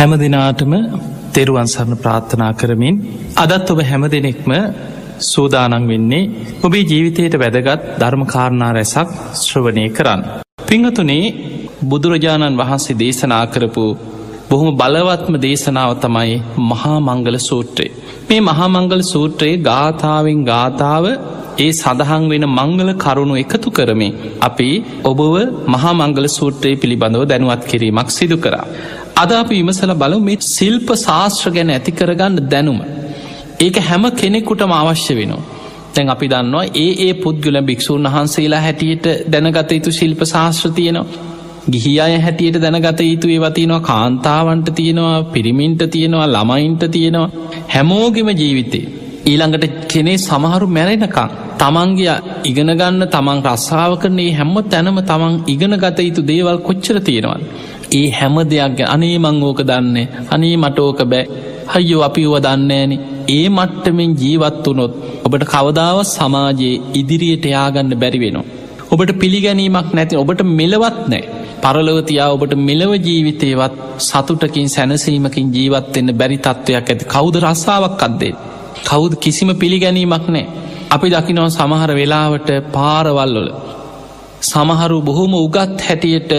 හැම දෙනාටම තෙරුවන් සරණ ප්‍රාර්ථනා කරමින් අදත් ඔබ හැම දෙනෙක්ම සූදානන් වෙන්නේ ඔබේ ජීවිතයට වැදගත් ධර්මකාරණා රැසක් ශ්‍රවණය කරන්න. පිංහතුනේ බුදුරජාණන් වහන්සේ දේශනා කරපු බොහොම බලවත්ම දේශනාව තමයි මහා මංගල සූත්‍රයේ. මේ මහාමංගල සූත්‍රයේ ගාථාවෙන් ගාථාව ඒ සඳහන් වෙන මංගල කරුණු එකතු කරමින් අපි ඔබව මහා මංගල සූත්‍රයේ පිළිබඳව දැනුවත් කිරීමක් සිදු කරා. අද අපි විමසල බලු මේ සිල්ප ශාස්ත්‍ර ගැන ඇති කරගන්න දැනුම. ඒක හැම කෙනෙකුටම අවශ්‍ය වෙනවා. තැන් අපි දන්නවා ඒ ඒ පුද්ගල භික්‍ෂූන් වහන්සේලා හැටියට දැනගත යුතු ශිල්ප ශාස්ත්‍ර තියනවා. ගිහි අය හැටියට දැනගත යුතු ඒවතිනවා කාන්තාවන්ට තියෙනවා පිරිමින්ට තියෙනවා ළමයින්ට තියෙනවා හැමෝගෙම ජීවිතේ. ඊළඟට කෙනේ සමහරු මැරෙනකං. තමන්ගේ ඉගෙනගන්න තමන් රස්සාාව කරන්නේ හැම්ම තැනම තමන් ඉගෙන ගත යුතු දේවල් කොච්චර තියෙනවල්. ඒ හැම දෙයක් අනේ මං ඕක දන්නේ අනේ මටෝක බෑ හයියෝ අපි වුව දන්නේන ඒ මට්ටමෙන් ජීවත් වනොත් ඔබට කවදාව සමාජයේ ඉදිරියට යාගන්න බැරි වෙනවා. ඔබට පිළිගැනීමක් නැති ඔබට මෙලවත් නෑ. පරලවතියා ඔබට මෙලව ජීවිතයවත් සතුටකින් සැනසීමකින් ජීවත්වෙන්න බැරි තත්ත්වයක් ඇති කවුද රස්සාාවක් අත්දේ. කවුද කිසිම පිළිගැනීමක් නෑ. අපි දකිනව සමහර වෙලාවට පාරවල්ලොල. සමහරු බොහොම උගත් හැටියට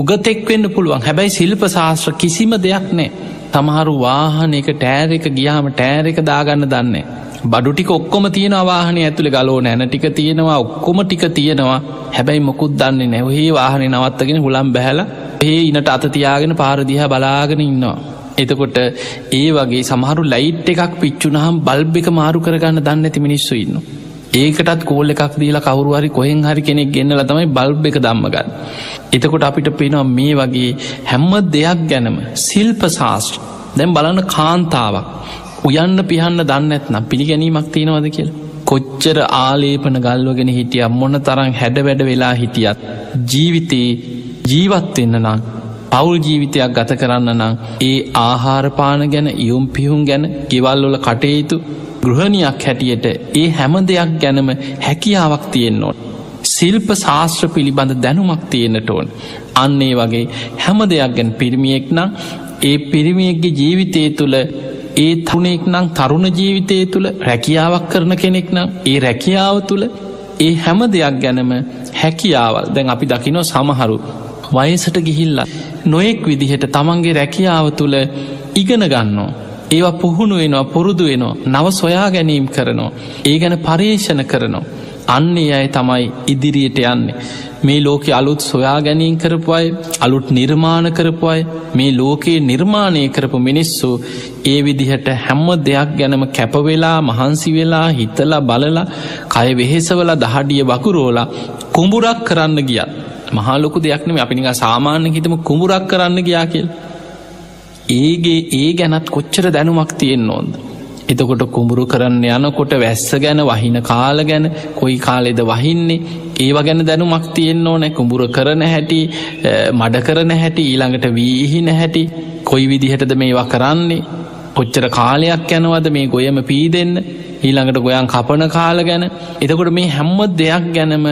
උගතෙක් වෙන්න පුළුවන් හැබැයි ශිල්ප ශාස්ත්‍ර කිසිම දෙයක් නෑ තමහරු වාහන එක ටෑර එක ගියාම ටෑර එක දාගන්න දන්නේ. බඩු ටික ඔක්කොම තියෙන වාහන ඇතුළි ගලෝ නැන ටික තියෙනවා ඔක්කොම ටික තියෙනවා හැබැයි මොකුත් දන්නේ නැවහේ වාහන නවත්තගෙන හුළම් බැහල ඒ ඉනට අතතියාගෙන පාරදිහා බලාගෙන ඉන්නවා. එතකොට ඒ වගේ සමහරු ලයිට් එකක් පිච්චුනහම් බල්බ එක මාරු කරගන්න දන්න ඇති මිනිස්සු ඉන්න. ඒකටත් කෝල්ල එකක් දීලා කවරුහරි කොහෙන් හරි කෙනෙක් ගෙන්න්නල තමයි බල්බ එක දම්මගන්න. එතකොට අපිට පේනවා මේ වගේ හැම්ම දෙයක් ගැනම සිල්ප ශාස්ට්‍ර දැම් බලන්න කාන්තාවක් උයන්න පිහන්න දන්න ඇත්නම් පිළිගැනීමක් තියෙනවද කියල. කොච්චර ආලේපන ගල්වගෙන හිටිය මොන්න තරම් හැඩ වැඩ වෙලා හිටියත් ජීවිතයේ ජීවත්වෙන්න නම් පවුල් ජීවිතයක් ගත කරන්න නම් ඒ ආහාරපාන ගැන ඉයුම් පිහුම් ගැන ගෙවල්ලොල කටයුතු ගෘහණයක් හැටියට ඒ හැම දෙයක් ගැනම හැකියාවක් තියෙන්න්නොත්. සිල්ප ශාස්ත්‍ර පිළිබඳ දැනුමක් තියෙනට ඕන්. අන්නේ වගේ හැම දෙයක් ගැන පිරිමියෙක් නම් ඒ පිරිමියෙක්ගේ ජීවිතය තුළ ඒ තරුණෙක් නම් තරුණ ජීවිතය තුළ රැකියාවක් කරන කෙනෙක් නම් ඒ රැකියාව තුළ ඒ හැම දෙයක් ගැනම හැකියාවල් දැන් අපි දකිනෝ සමහරු වයසට ගිහිල්ල නොයෙක් විදිහට තමන්ගේ රැකියාව තුළ ඉගෙන ගන්නවා. ඒවා පුහුණු වෙනවා පුරුදු වෙනවා නව සොයා ගැනීම් කරනවා. ඒ ගැන පර්යේෂණ කරනවා. අන්නේ අය තමයි ඉදිරියට යන්නේ. මේ ලෝකෙ අලුත් සොයා ගැනීම් කරපු අය අලුත් නිර්මාණ කරපු අය මේ ලෝකයේ නිර්මාණය කරපු මිනිස්සු ඒ විදිහට හැම්ම දෙයක් ගැනම කැපවෙලා මහන්සි වෙලා හිතලා බලලා කය වෙහෙසවල දහඩිය වකුරෝලා කුඹුරක් කරන්න ගියත් මහලොකු දෙයක්නම අපිනික සාමාන්‍ය හිතම කුඹුරක් කරන්න ගියා කියල්. ඒගේ ඒ ගැනත් කොච්චර දැනුමක් තියෙන් ඕොන්ද. එතකොට කුඹුරු කරන්න යනකොට වැස්ස ගැන වහින කාල ගැන කොයි කාලෙද වහින්නේ? ඒව ගැන දැනුමක් තියෙන් ඕනෑ කුඹුර කරන හැටි මඩ කරන හැටි ඊළඟට වීහින හැටි. කොයි විදිහටද මේවා කරන්නේ? කොච්චර කාලයක් යනවද මේ ගොයම පීදෙන්න? ඊළඟට ගොයන් කපන කාල ගැන. එතකොට මේ හැම්ම දෙයක් ගැනම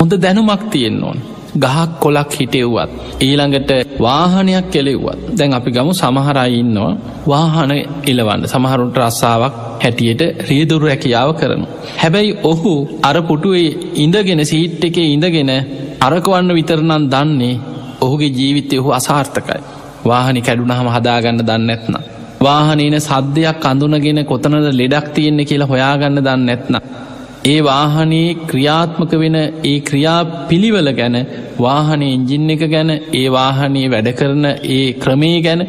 හොඳ දැනුමක් තියෙන් ඕන් ගහක් කොලක් හිටෙව්වත් ඊළඟට වාහනයක් කෙලෙව්වත් දැන් අපි ගමු සමහරයින්නවා වාහන එලවන්න සමහරුන්ට රස්සාාවක් හැටියට රියදුරු රැකියාව කරනු. හැබැයි ඔහු අර පුටුවේ ඉඳගෙන සීට් එකේ ඉඳගෙන අරකවන්න විතරනන් දන්නේ ඔහුගේ ජීවිතය ඔහු අසාර්ථකයි. වාහනි කැඩුනහම හදාගන්න දන්න ඇත්න. වාහනේන සද්ධයක් අඳුනගෙන කොතනද ලෙඩක් තියෙන්නේ කියලා හොයාගන්න දන්න ඇත්න. ඒ වාහනයේ ක්‍රියාත්මක වෙන ඒ ක්‍රියා පිළිවල ගැන වාහන එංජින් එක ගැන ඒ වාහනයේ වැඩ කරන ඒ ක්‍රමේ ගැන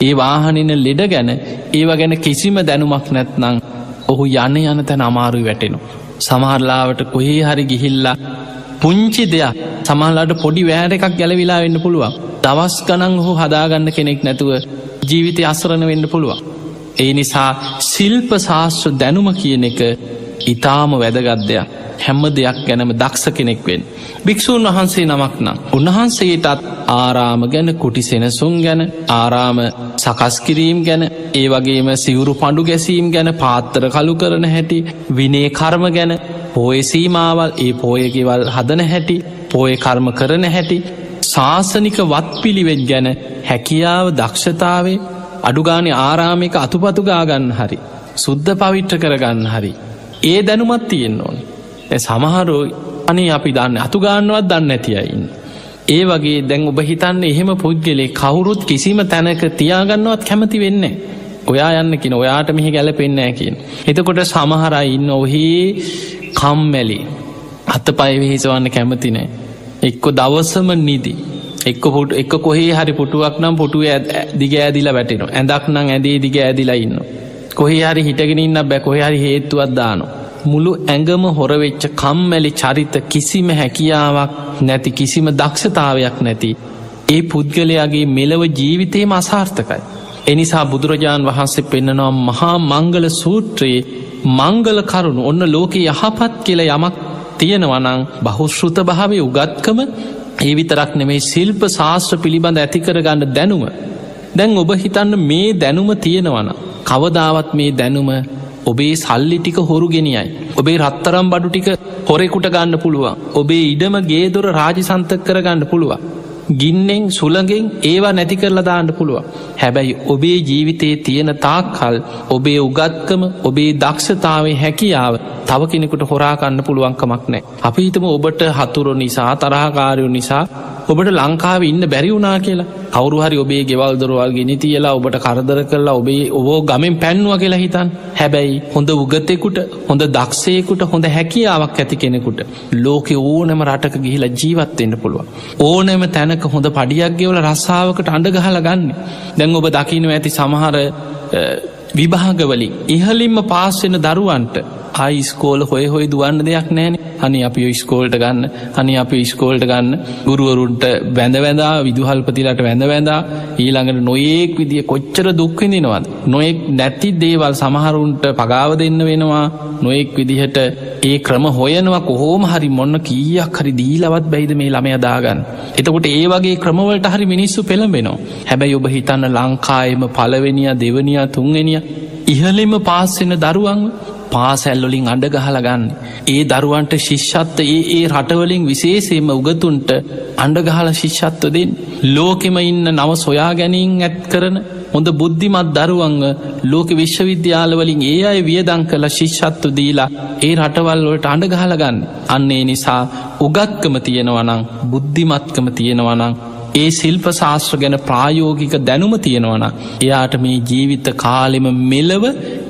ඒ වාහනන ලෙඩ ගැන ඒව ගැන කිසිම දැනුමක් නැත්නං ඔහු යන යන තැන අමාරුයි වැටෙනු. සමහරලාවට කොහේ හරි ගිහිල්ලා පුංචි දෙයක් සමහලාට පොඩි වෑර එකක් ගැලවිලා වෙන්න පුළුවන්. දවස් ගනන් හෝ හදාගන්න කෙනෙක් නැතුව ජීවිතය අසරණ වෙන්න පුළුවන්. ඒ නිසා සිල්ප ශාස්ත්‍ර දැනුම කියන එක ඉතාම වැදගත්දයක් හැම්ම දෙයක් ගැනම දක්ෂ කෙනෙක්වෙන්. භික්‍ෂූන් වහන්සේ නමක් නම් උන්වහන්සේටත් ආරාම ගැන කුටි සෙනසුන් ගැන ආරාම සකස්කිරීම් ගැන ඒ වගේම සිවුරු පඩු ගැසීම් ගැන පාත්තර කළු කරන හැටි විනේ කර්ම ගැන පෝයසීමාවල් ඒ පෝයගෙවල් හදන හැටි පෝය කර්ම කරන හැටි ශාසනික වත් පිළිවෙත් ගැන හැකියාව දක්ෂතාවේ අඩුගානි ආරාමික අතුපතු ගාගන්න හරි. සුද්ධ පවිට්ට කරගන්න හරි. ඒ දැනුමත් තියෙන් ඕන. සමහරෝ අනේ අපි දන්න අතුගාන්නවත් දන්න ඇතියයින්න. ඒ වගේ දැන් ඔබ හිතන්න එහෙම පුද්ගලේ කවුරුත් කිසිම තැනක තියාගන්නවත් කැමති වෙන්න. ඔයා යන්නකින ඔයාට මෙහි ගැලපෙන්නෑ කියෙන්. එතකොට සමහරයි ඉන්න ඔහේ කම්මැලි අත්ත පයවිහිසවන්න කැමතිනෑ. එක්කො දවසම නිදී. එක්ක පුට එක්ක කොහේ හරි පුටුවක් නම් පුටුව දිග ඇදිලා වැටෙන ඇදක් නං ඇදේ දිග ඇදිලා ඉන්න. කොහේ හරි හිටගෙනන්න බැ කොහ හරි හේතුවත් දානවා. මුළු ඇඟම හොරවෙච්ච කම්මැලි චරිත කිසිම හැකියාවක් නැති කිසිම දක්ෂතාවයක් නැති. ඒ පුද්ගලයාගේ මෙලව ජීවිතයම අසාර්ථකයි. එනිසා බුදුරජාණන් වහන්සේ පෙන්න්නනවා මහා මංගල සූත්‍රයේ මංගල කරුණු ඔන්න ලෝක යහපත් කියල යමක් තියෙනවනං බහුශ්ෘත භාවය උගත්කම ඒ විතරක් නෙමේ ශිල්ප ශාස්ත්‍ර පිළිබඳ ඇතිකරගන්න දැනුම. දැන් ඔබ හිතන්න මේ දැනුම තියෙනවන. කවදාවත් මේ දැනුම ඔබේ සල්ලි ටික හොරු ගෙනියයි. ඔබේ රත්තරම් බඩු ටික හොරෙකුට ගන්න පුළුවන්. ඔබේ ඉඩම ගේදොර රාජිසන්තක කරගන්න පුළුවන්. ගින්නෙන් සුළගෙන් ඒවා නැති කරලා දාන්න පුළුවන්. හැබැයි ඔබේ ජීවිතයේ තියෙන තාක්කල් ඔබේ උගත්කම ඔබේ දක්ෂතාවේ හැකියාව තව කෙනෙකුට හොරාකන්න පුළුවන්කමක් නෑ. අපි හිතම ඔබට හතුරු නිසා තරහකාරයු නිසා ඔබට ලංකාව ඉන්න බැරි වුනා කියලා කවරු හරි ඔබේ ගෙවල් දොරවල් ගෙනි තියලා ඔබට කරදර කරලා ඔබේ ඔබෝ ගමෙන් පැන්වා කියලා හිතන් හැබැයි හොඳ උගතෙකුට හොඳ දක්ෂයකුට හොඳ හැකියාවක් ඇති කෙනෙකුට ලෝකෙ ඕනම රටක ගිහිලා ජීවත්වෙන්න පුළුව. ඕනෑම තැනක හොඳ පඩියක් ගෙවල රස්සාාවකට අඩගහල ගන්න. දැන් ඔබ දකිනව ඇති සමහර විභාගවලින් ඉහලින්ම පාස්සෙන දරුවන්ට අයිස්කෝල හොය හොයි දුවන්න දෙයක් නෑන හනි අපි ස්කෝල්ට ගන්න හනි අපි ස්කෝල්ට ගන්න. ගුරුවරුන්ට වැඳවැඳා විදුහල්පතිලට වැඳවැඳා ඊළඟට නොයෙක් විදිිය කොච්චර දුක්විඳනවද නොයෙක් නැති දේවල් සමහරුන්ට පගාව දෙන්න වෙනවා. නොයෙක් විදිහට ඒ ක්‍රම හොයනවා කොහෝම හරි මොන්න කීයක් හරි දීලවත් බැයිද මේ ළමය දාගන්න. එතකොට ඒ වගේ ක්‍රමවලට හරි මිනිස්සු පෙළඹෙනවා. හැබැයි ඔබ හිතන්න ලංකායම පලවෙනිය දෙවනියා තුන්ගෙනිය ඉහලිම පාස්සෙන දරුවන්ව පාසැල්ලොලින් අඩගහලගන්න. ඒ දරුවන්ට ශිෂ්ෂත්ත ඒ ඒ රටවලින් විශේසේම උගතුන්ට අඩගහල ශිෂ්ෂත්ව දෙෙන්. ලෝකෙම ඉන්න නව සොයා ගැනීම් ඇත් කරන හොඳ බුද්ධිමත් දරුවන්ව ලෝක විශ්වවිද්‍යාලවලින් ඒ අය වියදං කළ ශිෂ්ෂත්තු දීලා ඒ රටවල්වලට අඩගහලගන්න. අන්නේ නිසා උගත්කම තියෙනවනං බුද්ධිමත්කම තියෙනවනං ඒ ශිල්ප ශාස්ත්‍ර ගැන ප්‍රායෝගික දැනුම තියෙනවන එයාට මේ ජීවිත කාලෙම මෙලව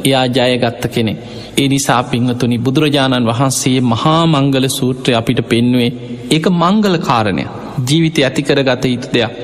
එයා ජයගත්ත කෙනෙ. ඒ නිසා පිංහතුනි බුදුරජාණන් වහන්සේ මහා මංගල සූත්‍රය අපිට පෙන්නුවේ ඒක මංගල කාරණය ජීවිතය ඇතිකර ගත යුතු දෙයක්.